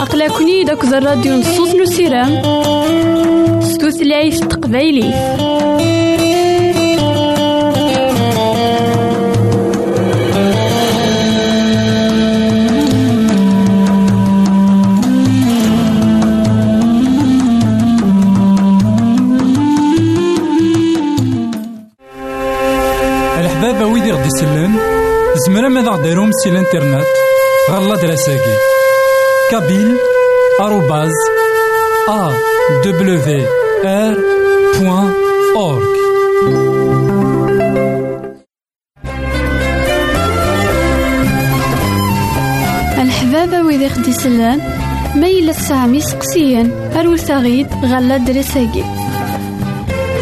أقلكني داك الراديو نصوص نسيرام ستوثلايف تقبايلي الحبابة غديرهم سي الانترنت غالا دراساكي كابيل آروباز أ دبليو آر بوان أورك الحبابة ويدي خدي سلان ميلة سامي سقسيان أروساغيد غالا دراساكي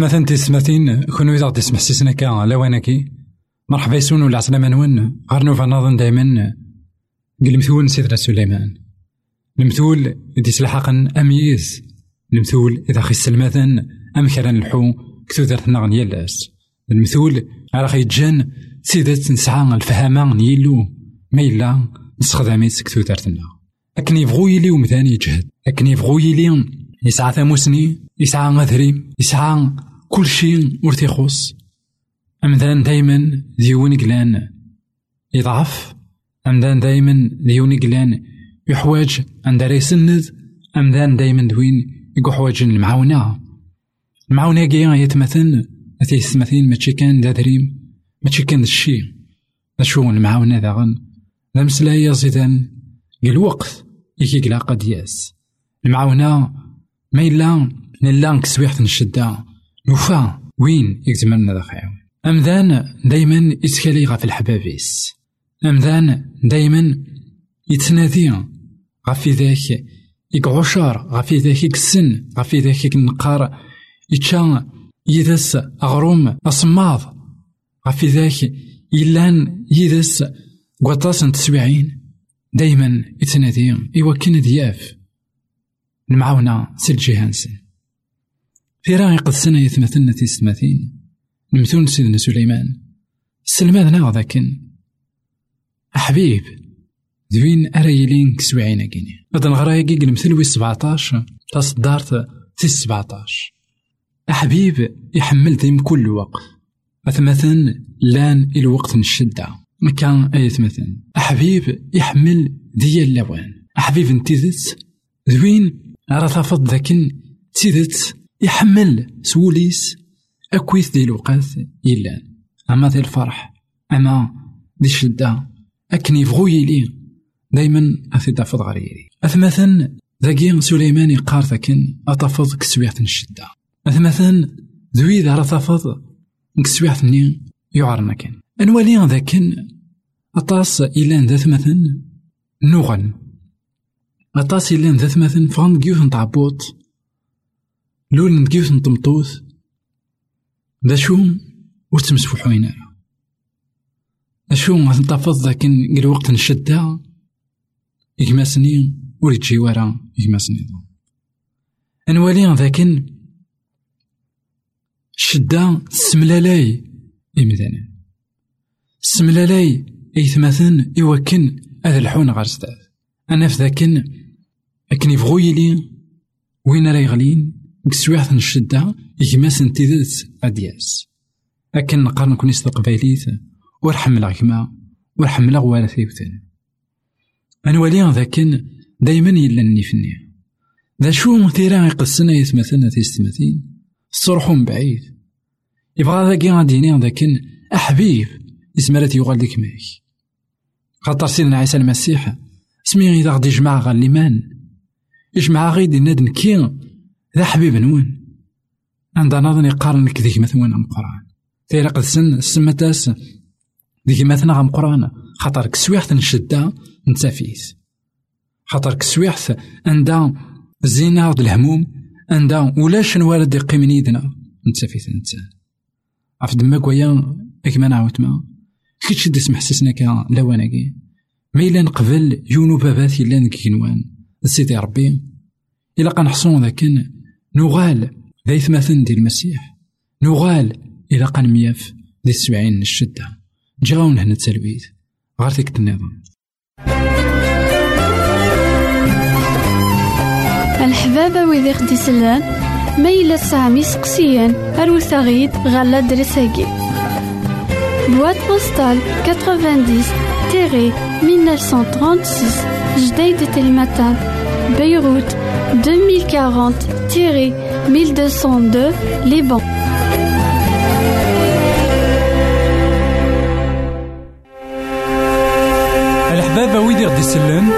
إثمثن تسمثين كونو إذا تسمح سيسنا كا لوانكي مرحبا يسون ولا عسلامة نون غير نوفا نظن دايما المثول سيدنا سليمان. المثول دي سلحقا أميز المثول إذا خي السلمثن أم كران الحو كتو دارتنا غنيالاس المثول على خي جان سيدات نسعى الفهامة نيلو. ما إلا نستخدميت كتو دارتنا أكن يبغو يلي ومثاني يجهد أكن يبغو يلي يسعى ثاموسني يسعى غذري يسعى كل شيء ور تيخص أمذان دايما ديون قلان يضعف. أمذان دايما ديون قلان يحواج عند يسند أمذان دايما دوين يقو حواج المعاونة المعاونة كي يتمثل أتي يتمثل ماشي كان دا دريم ماشي كان الشي. دا شو المعاونة داغن دا مسلايا زيدان. الوقت يكي قلا قد يأس. المعاونة ما إلا نلا كسويحت نشدة. نوفا وين يكتملنا خير؟ أمذان دايما يتكالي غف الحبابيس؟ أمذان دايما يتنادي غفي ذاك يقعشر غفي ذاك يكسن غفي ذاك ينقار يتشا يدس أغروم أصماض غفي ذاك يلان يدس قطاس تسويعين دايما يتنادي إوا كان دياف. المعاونة سي الجهانسن في راعي قد سنة يثمثلنا تيستماثين نمثون سيدنا سليمان. السلمان ناغ ذاكن. أحبيب. ذوين أريلين كسوعين أكيني. غدا نغرا كي المثل سبعتاش تصدارت في سبعتاش أحبيب يحمل ديم كل وقت. أثمثن لأن الوقت الشدة. مكان أي مثلا أحبيب يحمل ديال اللوان. أحبيب انتذت ذوين راه ذاكن. تيدت يحمل سوليس أكويث دي الوقات يلان أما ذي الفرح أما دي الشدة أكن يبغو يلي. دايما أثي تفض غريري. أثمثا ذاكي سليمان يقار ذاكن أتفض كسويعة الشدة. أثمثا ذوي ذا تفض كسويعة ني يعرنا كان أنوالي ذاكن أطاس إلان ذات مثلا نوغن. أطاس إلان ذات مثلا فغن جيوث نتعبوط لول نتجيوث نطمطوث. دا شو ور تمسفوحوين أرا شو غتنتفض ذاكن قل وقت نشدة إكماسني ور يجي ورا إكماسني أنوالي ذاكن شدة سملالاي إمثالا سملالاي إيثماثن إوكن هذا الحون غير أنا في ذاكن أكن يبغو وين راه يغلين؟ كسويحة الشدة يجماس انتدت أدياس. أكن نقارن كوني قبايليت ور حملغ كما ور حملغ ولا ثيوتن أنوالي ذاكن دايما يلا النيفني ذا شو مثيرا يقصنا يتمثلنا تيستمثين صرحهم بعيد. يبغى ذاكي غاديني ذاكن أحبيب يسمرات يغال ديك ماك خاطر سيدنا عيسى المسيح سمي إذا غادي يجمع غا الإيمان يجمع غيد ناد نكي ذا حبيب نون عندنا نظن يقارن لك ذيك مثلا أم قرآن؟ تيرا قد سن سمتاس ذيك مثلا أم قرآن. خاطر كسويحت نشدة نتافيس خاطر كسويحت عندها الزينة الهموم. عندها ولاش نوالد يقيم يدنا نتافيس الإنسان عرف دماك ويا كما نعاود ما. كيتش دي سمح سسنا كا لواناكي ما إلا نقبل يونو بابات إلا نكينوان سيدي ربي. إلا قنحصون ذاكن نغال ذا إثماثن دي المسيح. نغال إلا قن مياف دي السبعين الشدة. جاون هنا التلويث غير ذيك النظام الحبابة ويدي خدي سلان ما إلا سامي سقسيان أروثاغيد غالا درساكي Boîte postale 90-1936 Jdeï de Telmatan, Beyrouth 2040-1202 Liban. الحبابة ويدي غدي يسلم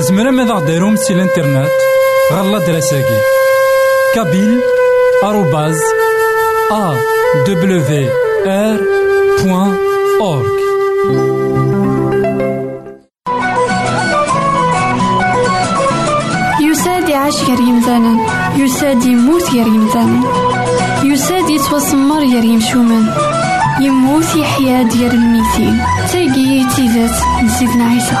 زمرا ماذا غديرهم سي الإنترنت غالا دراساكي كابيل آروباز آ يعيش غير يمثالا يساد يموت غير يمثالا يساد يتوسمر غير يمشومان يموت يحيا ديال الميتين. تاقي تيزات نسيتنا عيسى.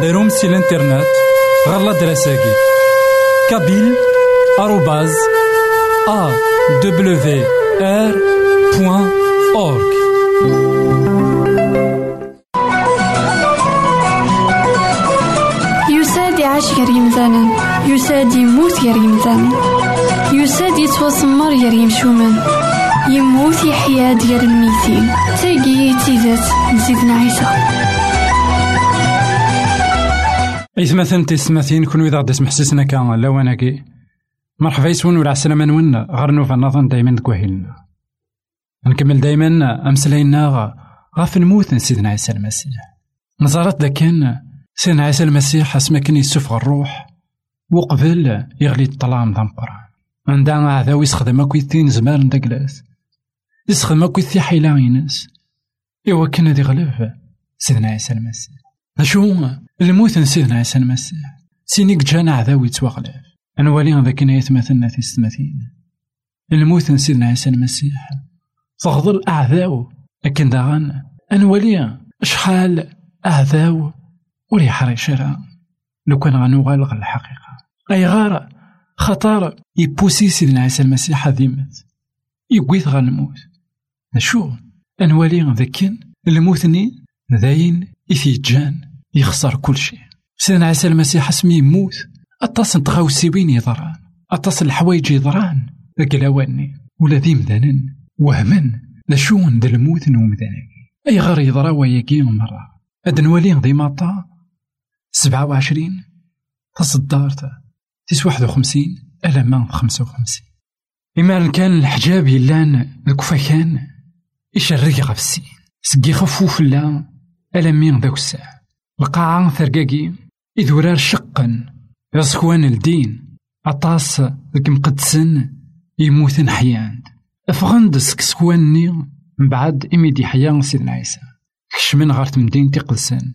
غديرهم سي الانترنت غالا دراساكي كابيل آروباز أ دبليو آر بوان أورك يساد يعيش غير يمثالا يساد يموت غير يمثالا يساد يتوسمر غير يمشومان يموت يحيا ديال الميتين. تاقي تيزات نزيدنا عيسى. إثمثن تسمثين كون غدي سمح سيسنا كان لواناكي مرحبا يسون ولا عسلامة نون غير نوفا نظن دايما دكوهيلنا نكمل دايما أمسلاينا غاف نموت سيدنا عيسى المسيح. نظرت كان سيدنا عيسى المسيح اسما كان يسفغ الروح وقبل يغلي الظلام ذا القرآن. عندها عذاو يسخدم أكويتين زمار ندقلاس يسخدم أكويتي حيلا ينس إوا كان هذي غلب سيدنا عيسى المسيح. الموت سيدنا عيسى المسيح سينيك جانا عذاو يتوغلف أنوالي ذاك يتمثلنا في السماثين الموت سيدنا عيسى المسيح تغضل أعذاو. لكن داغن أنوالي شحال أعذاو ولي حريش راه لو كان غنوغال غا الحقيقة. أي غار خطر يبوسي سيدنا عيسى المسيح هذيمت يقويت غا الموت شو أنوالي ذاك الموتني داين إثيجان. يخسر كل شيء. سيدنا عيسى المسيح اسمي يموت. أطاس تغاوسيوين يضران. أطاس الحوايج يضران. ذاك الأواني ولا ذي مذانن وهمن. لا شون ذا الموت نومذاني أي غير يضرا وياكي مرة هاد نولي ذي سبعة وعشرين. تصدارت تيس واحد وخمسين. ألما خمسة وخمسين. إما كان الحجاب يلان الكفاكان يشرق غف السين سقي خفوف لا. ألمين ذاك الساعة. القاعة ثرقاقي. إذ شقا. يصكوان الدين. أطاس ذك مقدسن. يموتن حياند أفغند سكسكواني من بعد إميدي حيا سيدنا عيسى. كشمن غار تمدين تقلسن.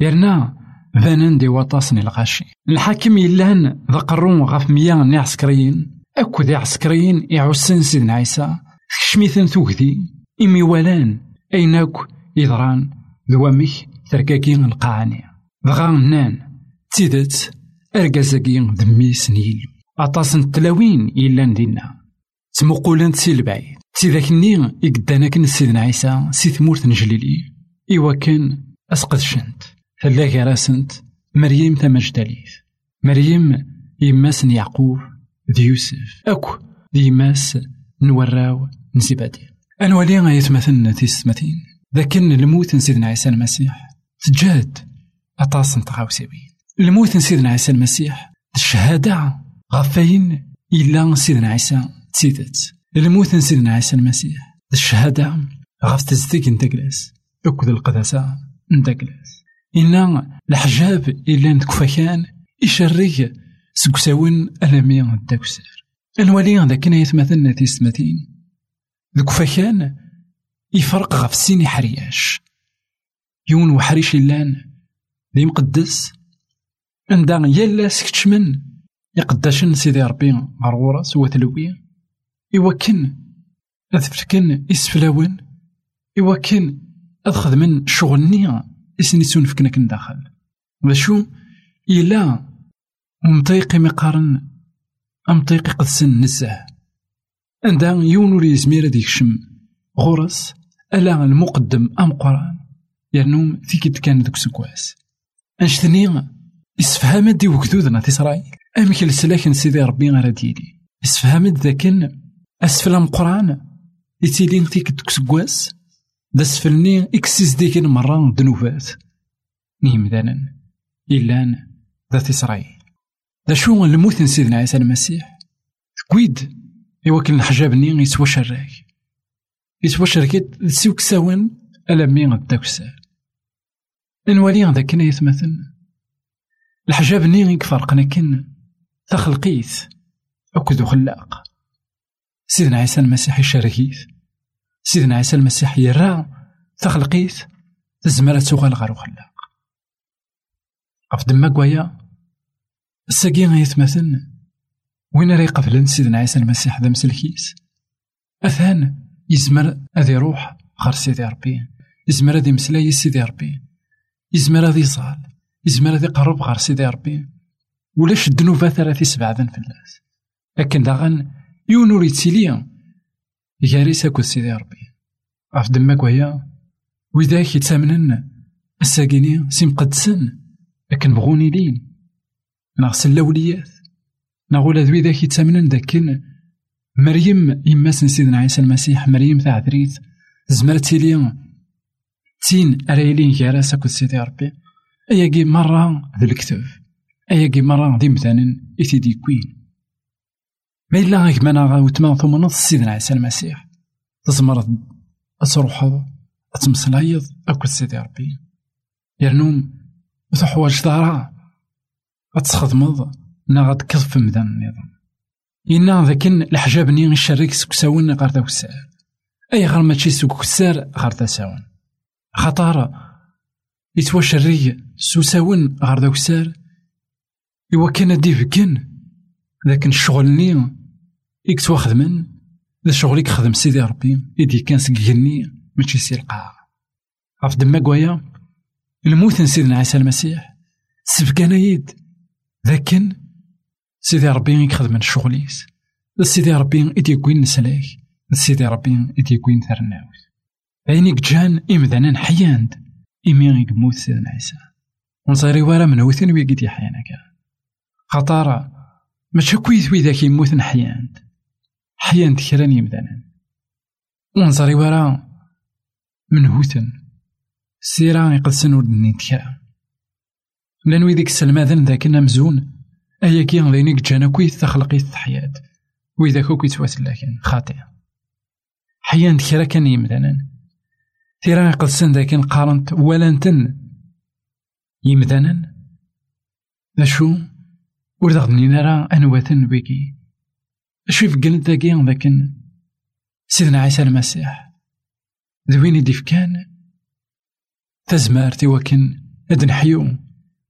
يرنا ذانن دي وطاسني الغاشي. الحاكم يلان ذا قرون غاف ميان عسكريين. أكو ذي عسكريين يعوسن سيدنا عيسى. كشميثن ثوكذي إمي ولان. أيناك يضران ذوامك تركاكين القاعني دغا نان تيدت أرقازاكي ذمي سنيل أطاس التلاوين إلا دينا تمقولان سي البعيد سي ذاك الني إقدانا كن سيدنا عيسى سي ثمورت نجليلي إوا كان أسقدشنت ثلاثة راسنت مريم تمجدليث مريم يماس يعقوب ذي يوسف أكو ذي يماس نوراو نزيبادي أنوالي غايتمثلنا تيسمتين ذاكن الموت سيدنا عيسى المسيح تجاد أطاس نتغاوسيوين الموت سيدنا عيسى المسيح. الشهادة غفاين إلا سيدنا عيسى تسيدت الموت سيدنا عيسى المسيح. الشهادة غف تزدك نتقلاس أكد القداسة نتقلاس إن الحجاب إلا نتكفاكان. يشري سكساون ألمي الدكسر الولي ذاك يتمثلنا تيستماتين ذكفاكان يفرق غف سيني حرياش. يون وحريش اللان ذي مقدس عندها يلا سكتشمن يقداشن سيدي ربي غرغورة سوا تلوي إوا كن أذفركن إسفلاون إوا كن أخذ من شغلني إسني سونفكنا كن داخل. وشو إلا مطيقي مقارن أمطيقي قدسن نزه. عندها يون ولي يزمير ديك شم غورس ألا المقدم أم قرآن. يرنوم فيك كان ذوك سكواس. أنشتني إسفهامت دي وكذوذنا في إسرائيل. أمك السلاك سيدي ربي غير ديالي إسفهامت ذاكن أسفل قران يتيلين فيك ذوك سكواس. دا سفلني إكسيس ديكن مرة دنوفات. نيم ذانا إلان ذات إسرائيل. دا شو الموت سيدنا عيسى المسيح؟ كويد. إوا كان الحجاب ني يسوى شراك. يسوى شركت سوك ساون ألا مي غداك السال نوالي ذاك يتمثل الحجاب ني يكفرقنا كن تخلقيت أكد خلاق سيدنا عيسى المسيح يشاركيت سيدنا عيسى المسيح يرى تخلقيت تزمرة تغال غير خلاق غف دما كوايا الساقي غيتمثل وين راه يقبلن سيدنا عيسى المسيح ذا مسلكيس أثان يزمر أذي يروح غير سيدي ربي. يزمر أذي مسلاي سيدي ربي يزمر أذي يصال يزمر أذي يقرب غير سيدي ربي ولاش الدنوبة ثلاثي سبعة في الناس لكن داغن يون ور يتسيلي ياريس أكو سيدي ربي عرف دماك ويا وذاك يتامنن الساقيني سيمقدسن لكن بغوني لين ناغ الأوليات ناغ ولا ذوي ذاك يتامنن داكن مريم يماس سيدنا عيسى المسيح مريم تاع عفريت زمرت تيلي تين أرايلين كاراس أكو سيدي ربي. أياكي مرة ذو الكتاب. أياكي مرة ذي مثلا إتيدي كوين. ما إلا غيك مانا غاوتما ثم نص سيدنا عيسى المسيح تزمر تروحض تمسلايض أكو سيدي ربي. يرنوم وتحواج دارا غتخدمض نا غتكض في مدان النظام. إنا ذاكن الحجاب ني نشارك سكساون غير داك أي غير ماشي سوك كسار غير تساون خطارة يتواشري سوساون غير داك السار. إوا كان دي فكن لكن الشغل ني إكس واخدمن ذا شغل يخدم سيدي ربي. إدي كان سكيني ماشي سي القاع عرف دما كوايا الموت سيدنا عيسى المسيح. سبقانا يد. ذاكن سيدي ربي يخدم الشغليس سيدي ربي إدي كوين نسلاك سيدي ربي إدي كوين ثرناوس عينيك جان إمذانا حياند إمي يموت سيدنا عيسى ونصيري ورا من وثن ويقيد يحيانا كان خطارة ماشي كويس ويداك يموت نحياند حياند كران يمذانا ونصيري ورا من هوثن سيرا يقدسن ود نيتكا لأن ويديك السلماذن ذاك مزون أيا كي غلينيك جانا كويت تخلقيت حياة وإذا كو كويت لكن خاطئ حيان كرا كان يمدانا تيرا يقلسن ذاك قارنت ولا نتن. يمدانا شو ور دغني نرى أنواتن بيكي أشوف قلت ذاكي ذاك سيدنا عيسى المسيح؟ ذوين ديفكان تزمارتي وكن أدن حيو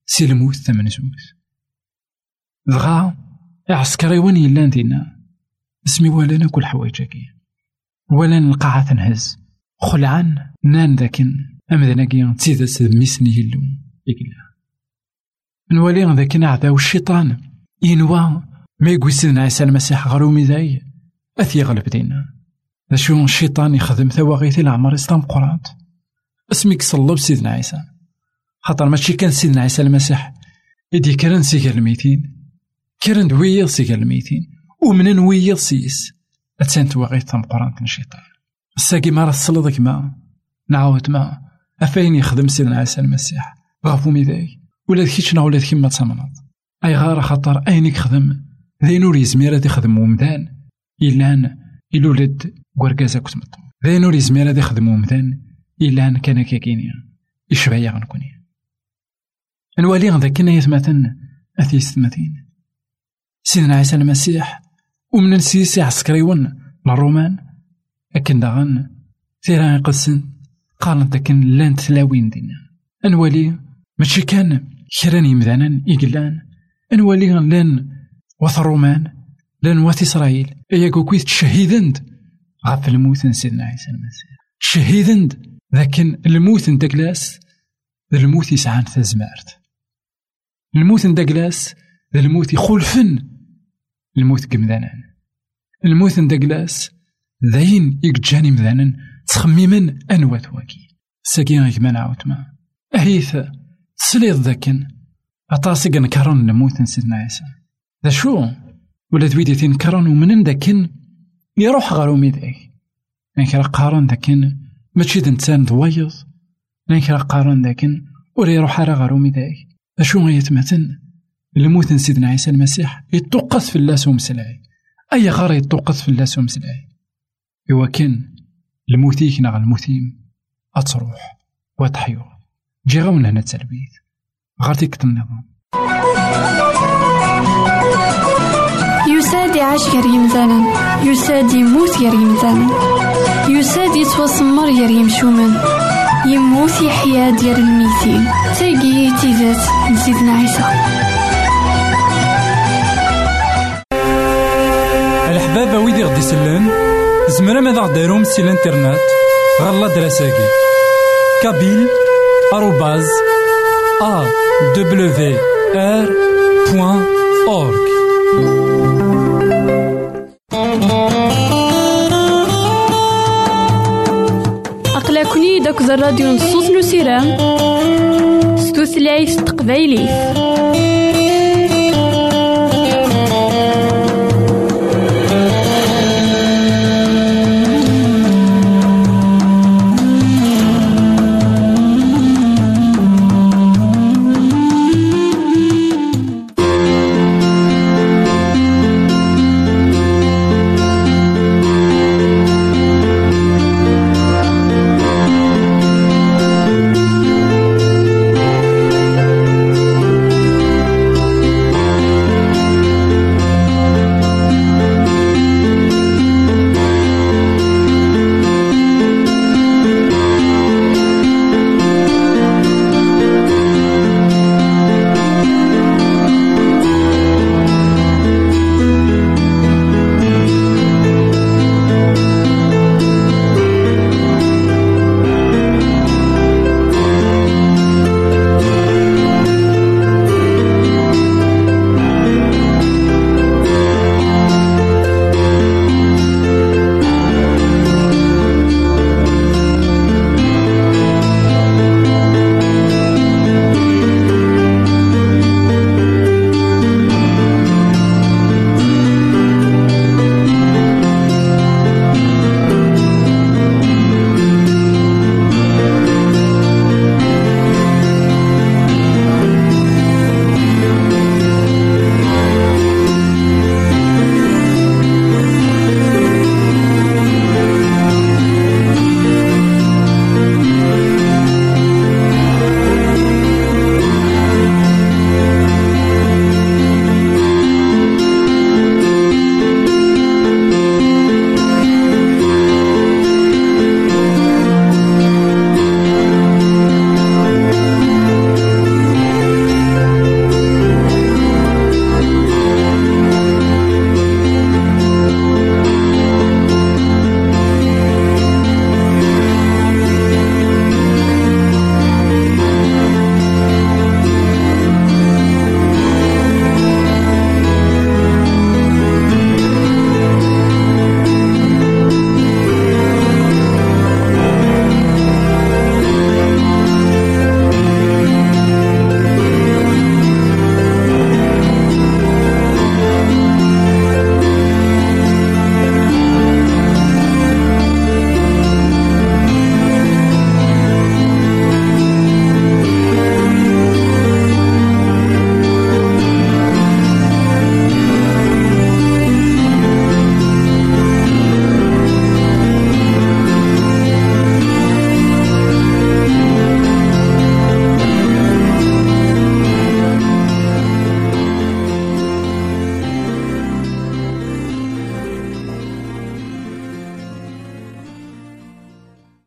سي الموت ثمن زوز دغا عسكري وين يلان دينا اسمي ولا كل حوايجاكي ولا القاعة تنهز خلعان؟ نان ذاكن أمذناكي تيدس ميسني يلو يقلا نولي ذاكن أعداو الشيطان ينوى ما يقوي سيدنا عيسى المسيح غرومي ذاي أثي غلب دينا. ذا شو الشيطان يخدم ثواغيث العمر إسلام قرانت اسميك صلب سيدنا عيسى. خاطر ماشي كان سيدنا عيسى المسيح يدي كرن سيكر الميتين كرن دويض سيكا الميتين ومن ويض سيس. أتسان تواغي تمقران الشيطان الساقي ما راه تصلد كما نعاود ما. أفاين يخدم سيدنا عيسى المسيح؟ غافو ميداي ولا ذكيتشنا ولا ذكي ما تسمنط أي غار خطر أين يخدم؟ ذي نور يزمير هذا يخدم ومدان إلان إلولد كوركازا كتمطو ذي نور يزمير يخدم ومدان إلان كان كاكينيا يشبع يغنكوني نوالي غدا كنا يثمثن أثيست مثين سيدنا عيسى المسيح ومن السيسي عسكريون الرومان أكن داغن ثيرا يقسن قالن داكن لأن تلاوين دينا أنوالي ماشي كان كران يمدانا يقلان أنوالي لأن وث الرومان لأن وث إسرائيل. إياكو كويت تشهيدند غاف الموت سيدنا عيسى المسيح. شهيدند لكن الموت داكلاس الموت يسعان تزمارت الموت داكلاس الموت يخلفن الموت كمذانان الموت ندقلاس ذاين يقجاني مذانن تخميمن أنوات واكي ساكين غيك ما نعاود ما. أهيث تسليض ذاكن. أطاسي نكرن نموت سيدنا عيسى ذا شو؟ ولا ذويدي تنكرن ومن ذاكن. يروح غارو ميداك نكرا قارن ذاكن. ماشي دنتان ضويض نكرا قارن ذاكن. ولا يروح على غارو ميداك ذا شو غيتمثل الموت سيدنا عيسى المسيح. يتوقف في اللاس ومسلاي أي غار يتوقف في اللاس ومسلاي إوا كان الموتيك نغ الموتيم أتروح وتحيو. جي غاون هنا تربيت غير تيكت النظام. يساد يعيش غير يمثالا يساد يموت غير يمثالا يساد يتوسمر غير يمشومان يموت يحيا ديال الميتين تاقي تيزات نسيدنا عيسى. الحبابة ويدي غدي يسلن زمرا ماذا غديرهم سي الانترنت؟ غالا دراساكي. كابيل آروباز أ دبليو آر بوان أورك أقلكني داك الراديو نصوص نسيران ستوثلايف تقبايليف.